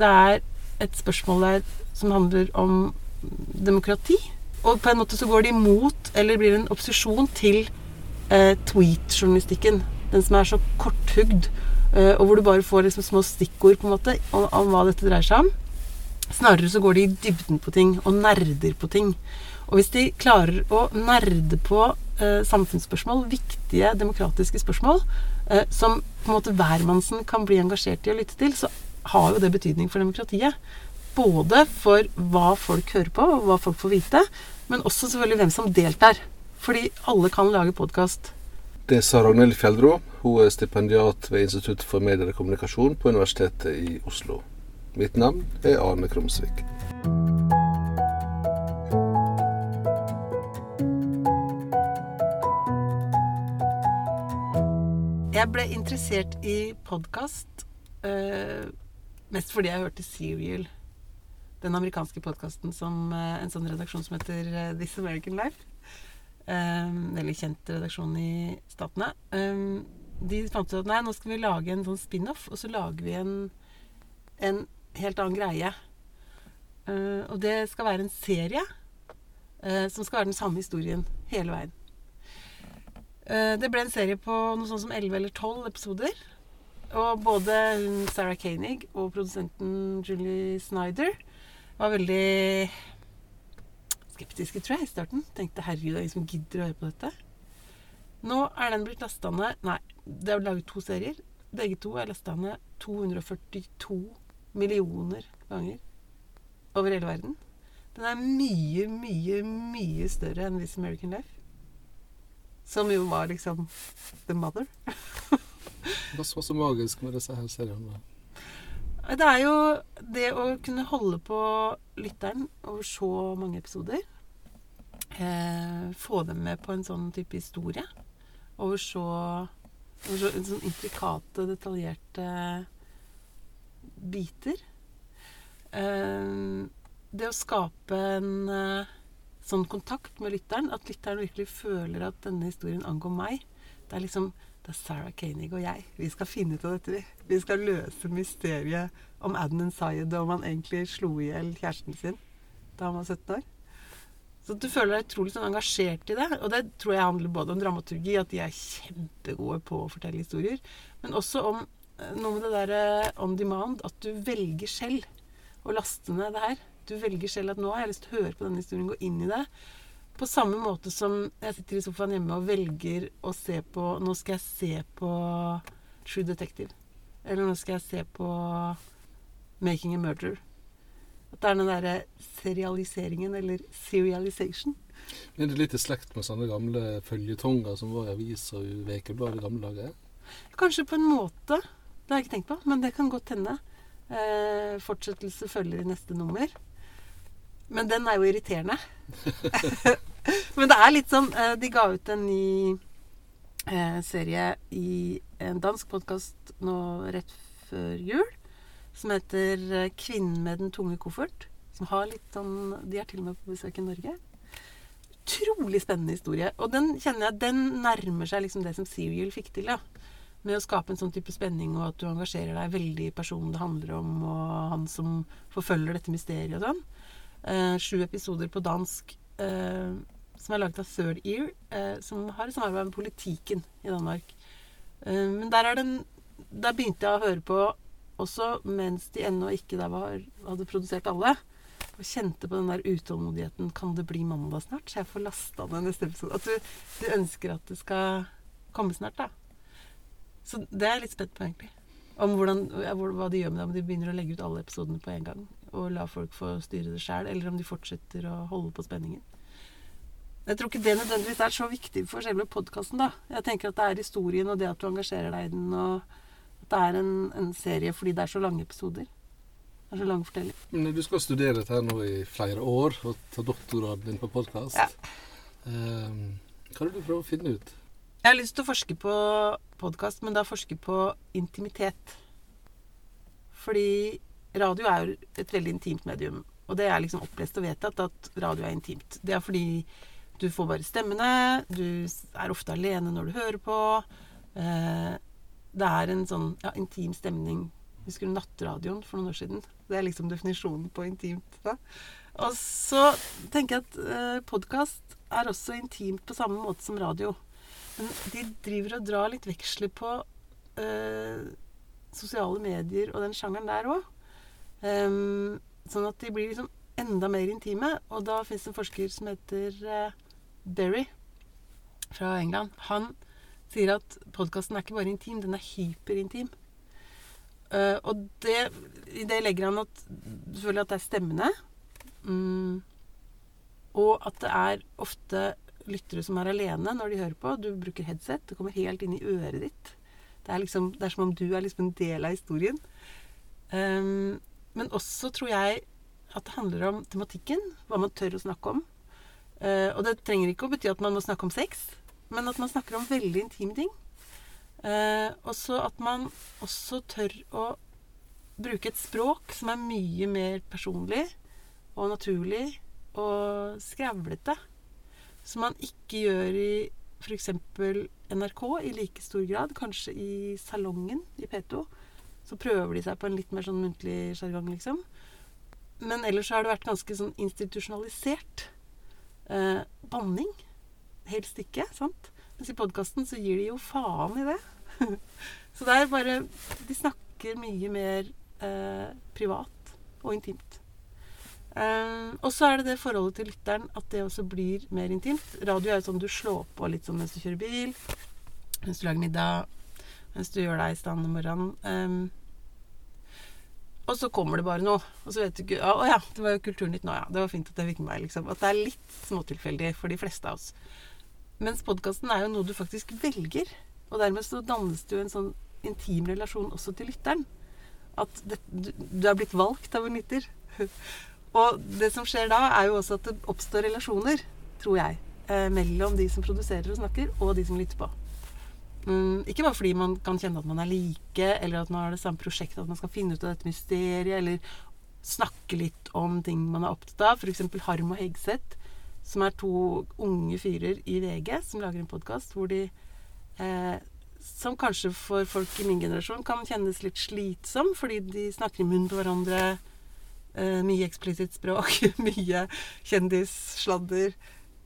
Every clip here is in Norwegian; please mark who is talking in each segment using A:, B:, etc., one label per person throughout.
A: det er et spørsmål der som handler om demokrati. Og på en måte så går de imot, eller blir en opposisjon til eh, tweet-journalistikken. Den som er så korthugd, eh, og hvor du bare får liksom små stikkord på en måte om, om hva dette dreier seg om. Snarere så går de i dybden på ting, og nerder på ting. Og hvis de klarer å nerde på eh, samfunnsspørsmål, viktige demokratiske spørsmål, eh, som på en måte hvermannsen kan bli engasjert i å lytte til, så har jo det betydning for demokratiet. Både for hva folk hører på, og hva folk får vite, men også selvfølgelig hvem som deltar. Fordi alle kan lage podkast.
B: Det sa Ragnhild Fjeldro. Hun er stipendiat ved Institutt for medier og kommunikasjon på Universitetet i Oslo. Mitt navn er Arne Krumsvik.
A: Jeg ble interessert i podkast eh, mest fordi jeg hørte Serial. Den amerikanske podkasten som eh, en sånn redaksjon som heter eh, This American Life. Um, veldig kjent redaksjon i Statene. Um, de fant ut at nei, nå skal vi lage en sånn spin-off, og så lager vi en, en helt annen greie. Uh, og det skal være en serie uh, som skal være den samme historien hele veien. Uh, det ble en serie på noe sånt som 11 eller 12 episoder. Og både Sarah Koenig og produsenten Julie Snyder var veldig skeptiske, tror jeg, i starten. Tenkte herregud, det er ingen som gidder å høre på dette. Nå er den blitt lasta ned Nei, det er laget to serier. Begge to er lasta ned 242 millioner ganger over hele verden. Den er mye, mye, mye større enn This American Life. Som jo var liksom the mother.
B: Hva var så magisk med disse her seriene?
A: Det er jo det å kunne holde på lytteren over så mange episoder. Eh, få dem med på en sånn type historie. Over så, over så en sånn intrikate, detaljerte biter. Eh, det å skape en eh, sånn kontakt med lytteren, at lytteren virkelig føler at denne historien angår meg. Det er liksom det er Sarah Koenig og jeg. Vi skal finne ut av dette, vi. Vi skal løse mysteriet om Adnan Sayed og om han egentlig slo i hjel kjæresten sin da han var 17 år. Så du føler deg utrolig sånn engasjert i det. Og det tror jeg handler både om dramaturgi, at de er kjempegode på å fortelle historier, men også om eh, noe med det derre on demand, at du velger selv å laste ned det her. Du velger selv at nå har jeg lyst til å høre på denne historien, gå inn i det. På samme måte som jeg sitter i sofaen hjemme og velger å se på Nå skal jeg se på True Detective. Eller nå skal jeg se på Making a Murder. At det er den derre serialiseringen, eller serialization.
B: Er det litt i slekt med sånne gamle føljetonger som var i aviser og ukeblad i gamle dager?
A: Kanskje på en måte. Det har jeg ikke tenkt på, men det kan godt hende. Eh, fortsettelse følger i neste nummer. Men den er jo irriterende. men det er litt sånn eh, De ga ut en ny eh, serie i en dansk podkast nå rett før jul som heter eh, 'Kvinnen med den tunge koffert'. Som har litt sånn De er til og med på besøk i Norge. Utrolig spennende historie. Og den kjenner jeg den nærmer seg liksom det som Serial fikk til. ja. Med å skape en sånn type spenning, og at du engasjerer deg veldig i personen det handler om, og han som forfølger dette mysteriet og sånn. Eh, sju episoder på dansk eh, som er laget av Third Ear, eh, som har samarbeid med politikken i Danmark. Men der, er den, der begynte jeg å høre på også mens de ennå ikke var, hadde produsert alle. Og kjente på den der utålmodigheten. Kan det bli mandag snart? Så jeg får lasta ned neste episode. At du, du, ønsker at det skal komme snart, da. Så det er jeg litt spent på, egentlig. Om hvordan, hva de gjør med det. Om de begynner å legge ut alle episodene på en gang. Og la folk få styre det sjæl. Eller om de fortsetter å holde på spenningen. Jeg tror ikke det nødvendigvis er så viktig for selve podkasten, da. Jeg tenker at det er historien og det at du engasjerer deg i den. og at det er en, en, serie fordi det er så lange episoder. Det er så lang fortelling.
B: Men du skal studere dette her nå i flere år og ta doktorgraden din på podkast. Ja. Um, hva er det du prøver å finne ut?
A: Jeg har lyst til å forske på podkast, men da forske på intimitet. Fordi radio er jo et veldig intimt medium. Og det er liksom opplest og vedtatt at radio er intimt. Det er fordi du får bare stemmene, du er ofte alene når du hører på. Eh, det er en sånn ja, intim stemning Husker du Nattradioen for noen år siden? Det er liksom definisjonen på intimt. Da. Og så tenker jeg at eh, podkast er også intimt på samme måte som radio. Men de driver og drar litt veksler på eh, sosiale medier og den sjangeren der òg. Sånn at de blir liksom enda mer intime. Og da fins det en forsker som heter uh, Derry fra England. Han sier at podkasten er ikke bare intim, den er hyperintim. Uh, og det, i det legger han at selvfølgelig at det er stemmene. Um, og at det er ofte lyttere som er alene når de hører på. Du bruker headset. Det kommer helt inn i øret ditt. Det er, liksom, det er som om du er liksom en del av historien. Um, men også tror jeg at det handler om tematikken. Hva man tør å snakke om. Uh, og det trenger ikke å bety at man må snakke om sex, men at man snakker om veldig intime ting. Uh, og så at man også tør å bruke et språk som er mye mer personlig og naturlig og skravlete. Som man ikke gjør i f.eks. NRK i like stor grad. Kanskje i Salongen i P2. Så prøver de seg på en litt mer sånn muntlig sjargong, liksom. Men ellers har det vært ganske sånn institusjonalisert. Eh, banning. Helst ikke, sant? Mens i podkasten så gir de jo faen i det. så det er bare De snakker mye mer eh, privat og intimt. Eh, og så er det det forholdet til lytteren at det også blir mer intimt. Radio er jo sånn du slår på litt sånn mens du kjører bil, mens du lager middag, mens du gjør deg i stand om morgenen. Um, og så kommer det bare noe. Og så vet du ikke Å ja, det var jo Kulturnytt nå, ja. Det var fint at jeg fikk med meg, liksom. At det er litt småtilfeldig for de fleste av oss. Mens podkasten er jo noe du faktisk velger. Og dermed så dannes det jo en sånn intim relasjon også til lytteren. At det, du, du er blitt valgt av en lytter. og det som skjer da, er jo også at det oppstår relasjoner, tror jeg, eh, mellom de som produserer og snakker, og de som lytter på. Mm, ikke bare fordi man kan kjenne at man er like, eller at man har det samme prosjektet, at man skal finne ut av dette mysteriet, eller snakke litt om ting man er opptatt av. F.eks. Harm og Hegseth, som er to unge fyrer i VG som lager en podkast hvor de eh, Som kanskje for folk i min generasjon kan kjennes litt slitsom, fordi de snakker i munnen på hverandre. Eh, mye eksplisitt språk, mye kjendissladder.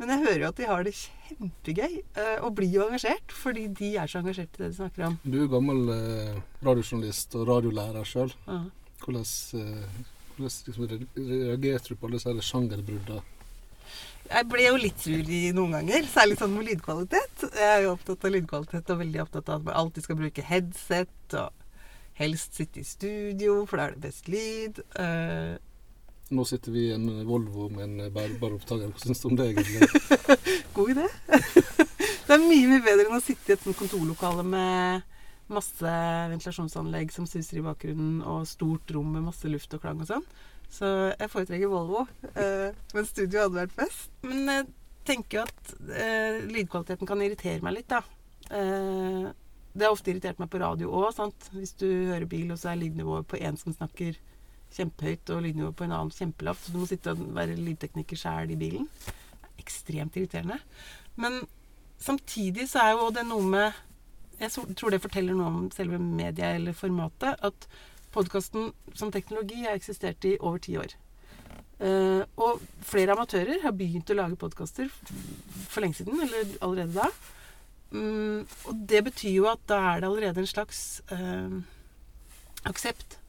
A: Men jeg hører jo at de har det kjempegøy og blir jo engasjert, fordi de er så engasjert i det de snakker om.
B: Du er gammel uh, radiojournalist og radiolærer sjøl. Uh. Hvordan, uh, hvordan liksom, reagerte du på alle disse sjangerbruddene?
A: Jeg ble jo litt sur i noen ganger, særlig sånn med lydkvalitet. Jeg er jo opptatt av lydkvalitet og veldig opptatt av at man alltid skal bruke headset og helst sitte i studio, for da er det best lyd. Uh,
B: nå sitter vi i en Volvo med en bærbar opptaker. Hva syns du om det, egentlig?
A: God idé. det er mye mye bedre enn å sitte i et kontorlokale med masse ventilasjonsanlegg som suser i bakgrunnen, og stort rom med masse luft og klang og sånn. Så jeg foretrekker Volvo. Eh, men studio hadde vært best. Men jeg tenker jo at eh, lydkvaliteten kan irritere meg litt, da. Eh, det har ofte irritert meg på radio òg. Hvis du hører bil, og så er lydnivået på en som snakker kjempehøyt og lydnivået på en annen kjempelavt. Så du må sitte og være lydtekniker sjæl i bilen. Ekstremt irriterende. Men samtidig så er jo det noe med Jeg tror det forteller noe om selve media eller formatet. At podkasten som teknologi har eksistert i over ti år. Uh, og flere amatører har begynt å lage podkaster for lenge siden, eller allerede da. Um, og det betyr jo at da er det allerede en slags uh, aksept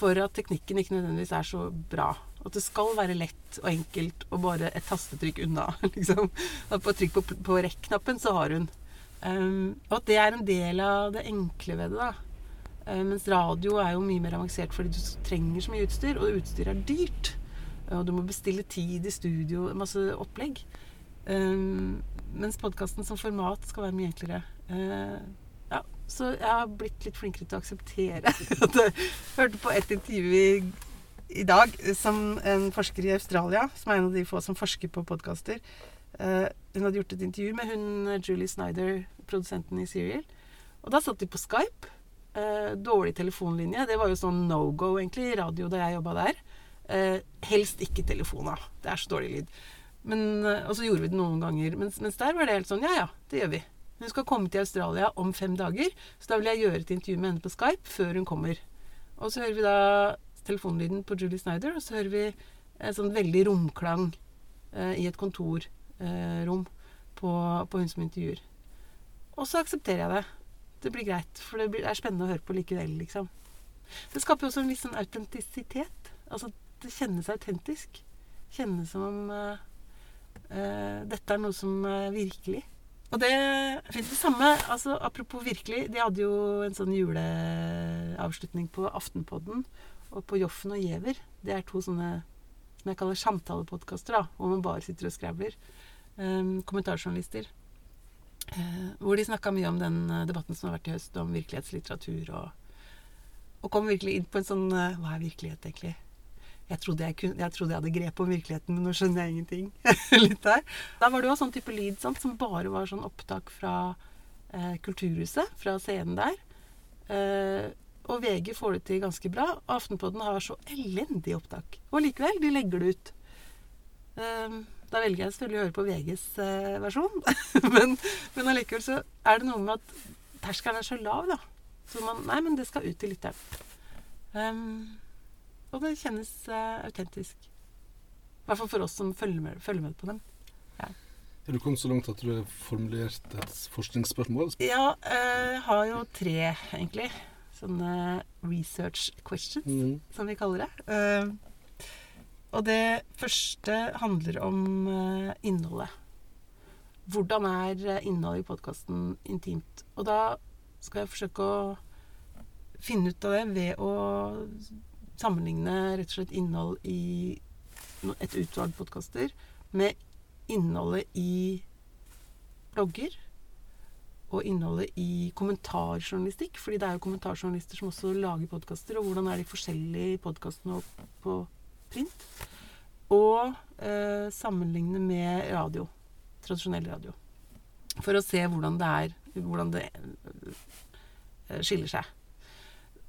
A: for at teknikken ikke nødvendigvis er så bra. At det skal være lett og enkelt og bare et tastetrykk unna. liksom. At på trykk på, på rekk-knappen, så har hun. Um, og at det er en del av det enkle ved det. da. Um, mens radio er jo mye mer avansert fordi du trenger så mye utstyr, og utstyr er dyrt. Og du må bestille tid i studio, masse opplegg. Um, mens podkasten som format skal være mye enklere. Uh, så jeg har blitt litt flinkere til å akseptere at Jeg hørte på et intervju i, i, dag som en forsker i Australia, som er en av de få som forsker på podkaster. Uh, hun hadde gjort et intervju med hun Julie Snyder, produsenten i Serial. Og da satt de på Skype. Uh, dårlig telefonlinje. Det var jo sånn no go, egentlig, i radio da jeg jobba der. Uh, helst ikke telefona. Det er så dårlig lyd. Men, og så gjorde vi det noen ganger. Mens, mens der var det helt sånn Ja, ja, det gjør vi. Hun skal komme til Australia om fem dager, så da vil jeg gjøre et intervju med henne på Skype før hun kommer. Og så hører vi da telefonlyden på Julie Snyder, og så hører vi en sånn veldig romklang eh, i et kontorrom på, på hun som intervjuer. Og så aksepterer jeg det. Det blir greit, for det blir, er spennende å høre på likevel, liksom. Det skaper jo også en viss sånn autentisitet. Altså, det kjennes autentisk. Kjennes som om eh, eh, dette er noe som er virkelig. Og det finnes det samme altså Apropos virkelig, de hadde jo en sånn juleavslutning på Aftenpodden og på Joffen og Giæver. Det er to sånne som jeg kaller samtalepodkaster, da, hvor man bare sitter og skravler. Um, kommentarjournalister. Uh, hvor de snakka mye om den uh, debatten som har vært i høst, om virkelighetslitteratur. Og, og kom virkelig inn på en sånn uh, Hva er virkelighet, egentlig? Jeg trodde jeg, kunne, jeg trodde jeg, hadde grep om virkeligheten, men nå skjønner jeg ingenting. Litt der. Da var det jo sånn type lyd sant, som bare var sånn opptak fra Kulturhuset, fra scenen der. Og VG får det til ganske bra. Og Aftenpodden har så elendig opptak. Og likevel, de legger det ut. Eh, da velger jeg selvfølgelig å høre på VGs uh, versjon. men, men allikevel så er det noe med at terskelen er så lav, da. Så man Nei, men det skal ut til lytteren. Um, og det kjennes uh, autentisk. I hvert fall for oss som følger med, følger med på dem. Ja.
B: Er du kommet så langt at du har formulert et forskningsspørsmål?
A: Ja, jeg uh, har jo tre, egentlig sånne research questions, mm. som vi kaller det. Uh, og det første handler om uh, innholdet. Hvordan er eh, innholdet i podkasten intimt? Og da skal jeg forsøke å finne ut av det ved å sammenligne rett og slett innhold i et utvalg podkaster med innholdet i blogger og innholdet i kommentarjournalistikk. fordi det er jo kommentarjournalister som også lager podkaster. Og hvordan er de forskjellige podkastene på print? Og eh, sammenligne med radio. Tradisjonell radio. For å se hvordan det er Hvordan det eh, skiller seg.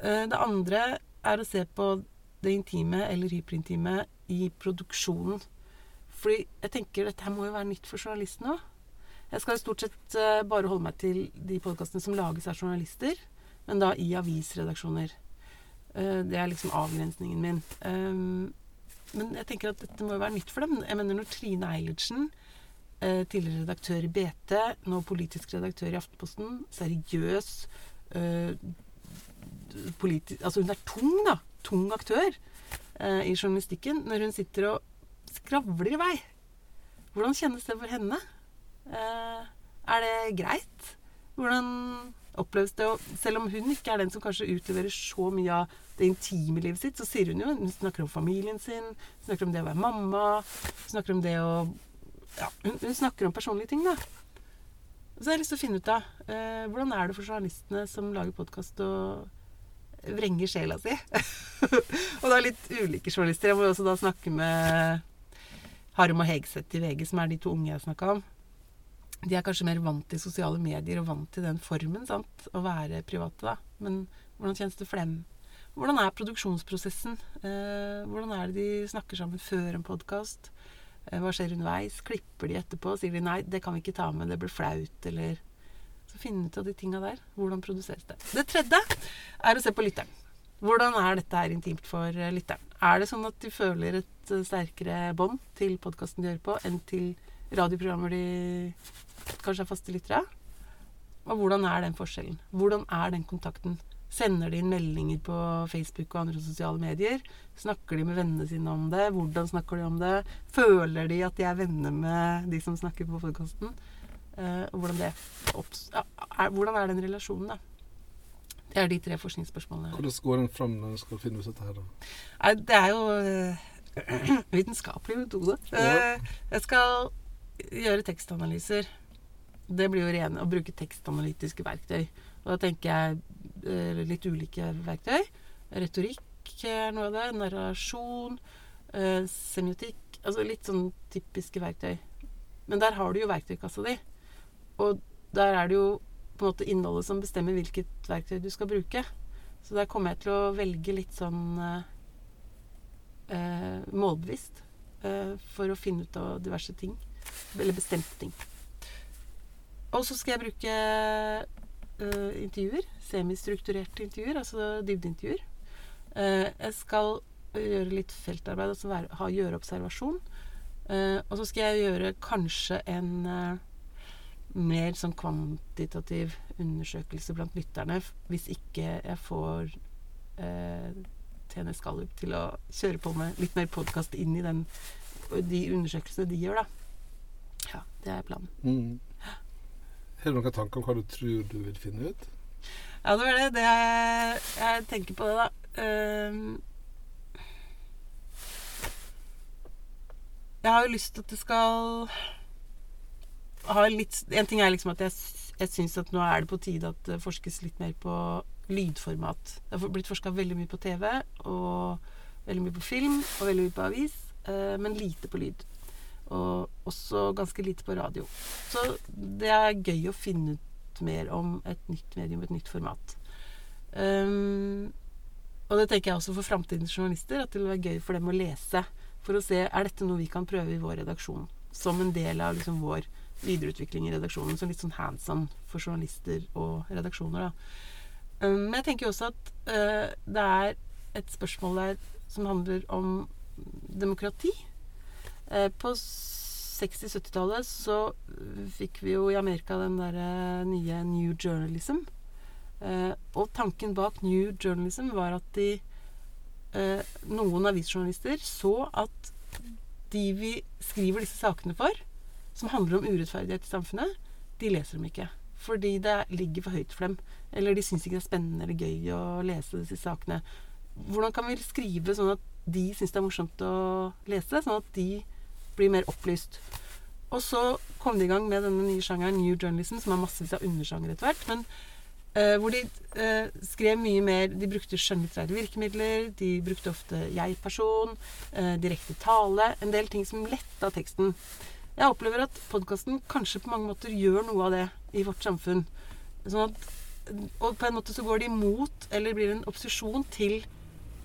A: Eh, det andre er å se på det intime eller hyperintime i produksjonen. Fordi jeg tenker dette her må jo være nytt for journalistene òg. Jeg skal stort sett uh, bare holde meg til de podkastene som lages av journalister, men da i avisredaksjoner. Uh, det er liksom avgrensningen min. Um, men jeg tenker at dette må jo være nytt for dem. Jeg mener når Trine Eilertsen, tidligere redaktør i BT, nå politisk redaktør i Aftenposten, seriøs Altså hun er tung, da. Tung aktør i journalistikken. Når hun sitter og skravler i vei. Hvordan kjennes det for henne? Eh, er det greit? Hvordan oppleves det? Og selv om hun ikke er den som kanskje utleverer så mye av det intime livet sitt, så sier hun jo Hun snakker om familien sin, hun snakker om det å være mamma, hun snakker om det å Ja, hun, hun snakker om personlige ting, da. Så jeg har lyst til å finne ut av eh, hvordan er det for journalistene som lager podkast og vrenger sjela si. og er litt ulike journalister. Jeg må jo også da snakke med Harum og Hegseth i VG, som er de to unge jeg snakka om de er kanskje mer vant til sosiale medier og vant til den formen. sant? Å være private, da. Men hvordan kjennes det for dem? Hvordan er produksjonsprosessen? Eh, hvordan er det de snakker sammen før en podkast? Eh, hva skjer underveis? Klipper de etterpå? Sier de 'nei, det kan vi ikke ta med, det blir flaut', eller Så finne ut av de tinga der. Hvordan produseres det? Det tredje er å se på lytteren. Hvordan er dette her intimt for eh, lytteren? Er det sånn at de føler et eh, sterkere bånd til podkasten de hører på, enn til radioprogrammer de kanskje er faste lyttere. Og hvordan er den forskjellen? Hvordan er den kontakten? Sender de inn meldinger på Facebook og andre sosiale medier? Snakker de med vennene sine om det? Hvordan snakker de om det? Føler de at de er venner med de som snakker på podkasten? Uh, hvordan, det ja, er, hvordan er den relasjonen, da? Det er de tre forskningsspørsmålene.
B: Hvordan går den fram når du skal finne ut dette her, da?
A: Nei, det er jo uh, vitenskapelig metode. Uh, jeg skal gjøre tekstanalyser det blir jo rene å bruke tekstanalytiske verktøy. Og da tenker jeg litt ulike verktøy. Retorikk er noe av det. Narrasjon. Semiotikk. Altså litt sånn typiske verktøy. Men der har du jo verktøykassa di. Og der er det jo på en måte innholdet som bestemmer hvilket verktøy du skal bruke. Så der kommer jeg til å velge litt sånn eh, målbevisst. for å finne ut av diverse ting. Eller bestemte ting. Og så skal jeg bruke eh, intervjuer. Semistrukturerte intervjuer, altså dybdeintervjuer. Eh, jeg skal gjøre litt feltarbeid, altså være, ha, gjøre observasjon. Eh, og så skal jeg gjøre kanskje en eh, mer sånn kvantitativ undersøkelse blant lytterne, hvis ikke jeg får eh, TNS Gallup til å kjøre på med litt mer podkast inn i den, de undersøkelsene de gjør, da. Ja, det er planen.
B: Mm. Har du noen tanker om hva du tror du vil finne ut?
A: Ja, det var det. det jeg, jeg tenker på det, da. Um, jeg har jo lyst til at det skal litt En ting er liksom at jeg, jeg syns at nå er det på tide at det forskes litt mer på lydformat. Det har blitt forska veldig mye på TV, og veldig mye på film, og veldig mye på avis, eh, men lite på lyd. Og også ganske lite på radio. Så det er gøy å finne ut mer om et nytt medium, et nytt format. Um, og det tenker jeg også for framtidens journalister, at det vil være gøy for dem å lese. For å se er dette noe vi kan prøve i vår redaksjon. Som en del av liksom vår videreutvikling i redaksjonen. Så litt sånn hands on for journalister og redaksjoner. Da. Um, men jeg tenker også at uh, det er et spørsmål der som handler om demokrati. Uh, på 60-70-tallet så fikk vi jo i Amerika den derre nye New Journalism. Uh, og tanken bak New Journalism var at de eh, Noen avisjournalister så at de vi skriver disse sakene for, som handler om urettferdighet i samfunnet, de leser dem ikke. Fordi det ligger for høyt for dem. Eller de syns ikke det er spennende eller gøy å lese disse sakene. Hvordan kan vi skrive sånn at de syns det er morsomt å lese, sånn at de blir mer opplyst? Og så kom de i gang med denne nye sjangeren New Journalism, som har massevis av undersjangere etter hvert. Men Uh, hvor de uh, skrev mye mer De brukte skjønnlitterære virkemidler, de brukte ofte jeg-person, uh, direkte tale, en del ting som letta teksten. Jeg opplever at podkasten kanskje på mange måter gjør noe av det i vårt samfunn. Sånn at, og på en måte så går de imot, eller blir en opposisjon til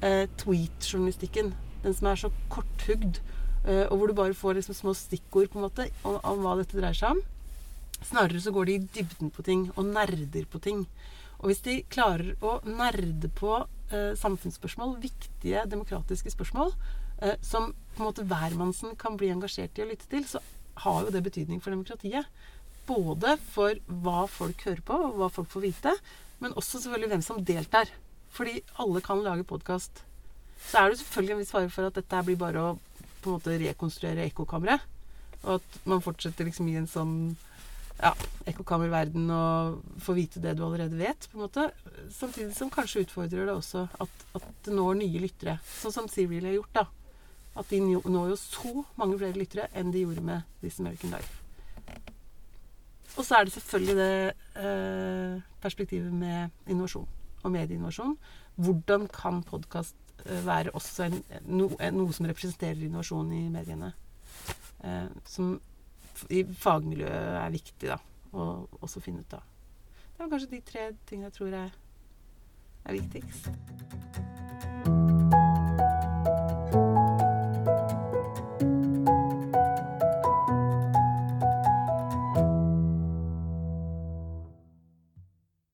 A: eh, tweet-journalistikken. Den som er så korthugd, eh, og hvor du bare får liksom små stikkord på en måte om, om hva dette dreier seg om. Snarere så går de i dybden på ting, og nerder på ting. Og hvis de klarer å nerde på eh, samfunnsspørsmål, viktige demokratiske spørsmål, eh, som på en måte hvermannsen kan bli engasjert i å lytte til, så har jo det betydning for demokratiet. Både for hva folk hører på, og hva folk får vite, men også selvfølgelig hvem som deltar. Fordi alle kan lage podkast. Så er det selvfølgelig en viss fare for at dette blir bare å på en måte rekonstruere ekkokammeret. Og at man fortsetter liksom i en sånn ja, ekkokammerverden og får vite det du allerede vet, på en måte. Samtidig som kanskje utfordrer det også at, at det når nye lyttere. Sånn som Serial har gjort, da. At de nå- når jo så mange flere lyttere enn de gjorde med This American Life. Og så er det selvfølgelig det eh, perspektivet med innovasjon og medieinnovasjon. Hvordan kan podkast eh, være også en, no, noe som representerer innovasjon i mediene? Eh, som i fagmiljøet er viktig da, å også finne ut av. Det er kanskje de tre tingene jeg tror er, er viktigst.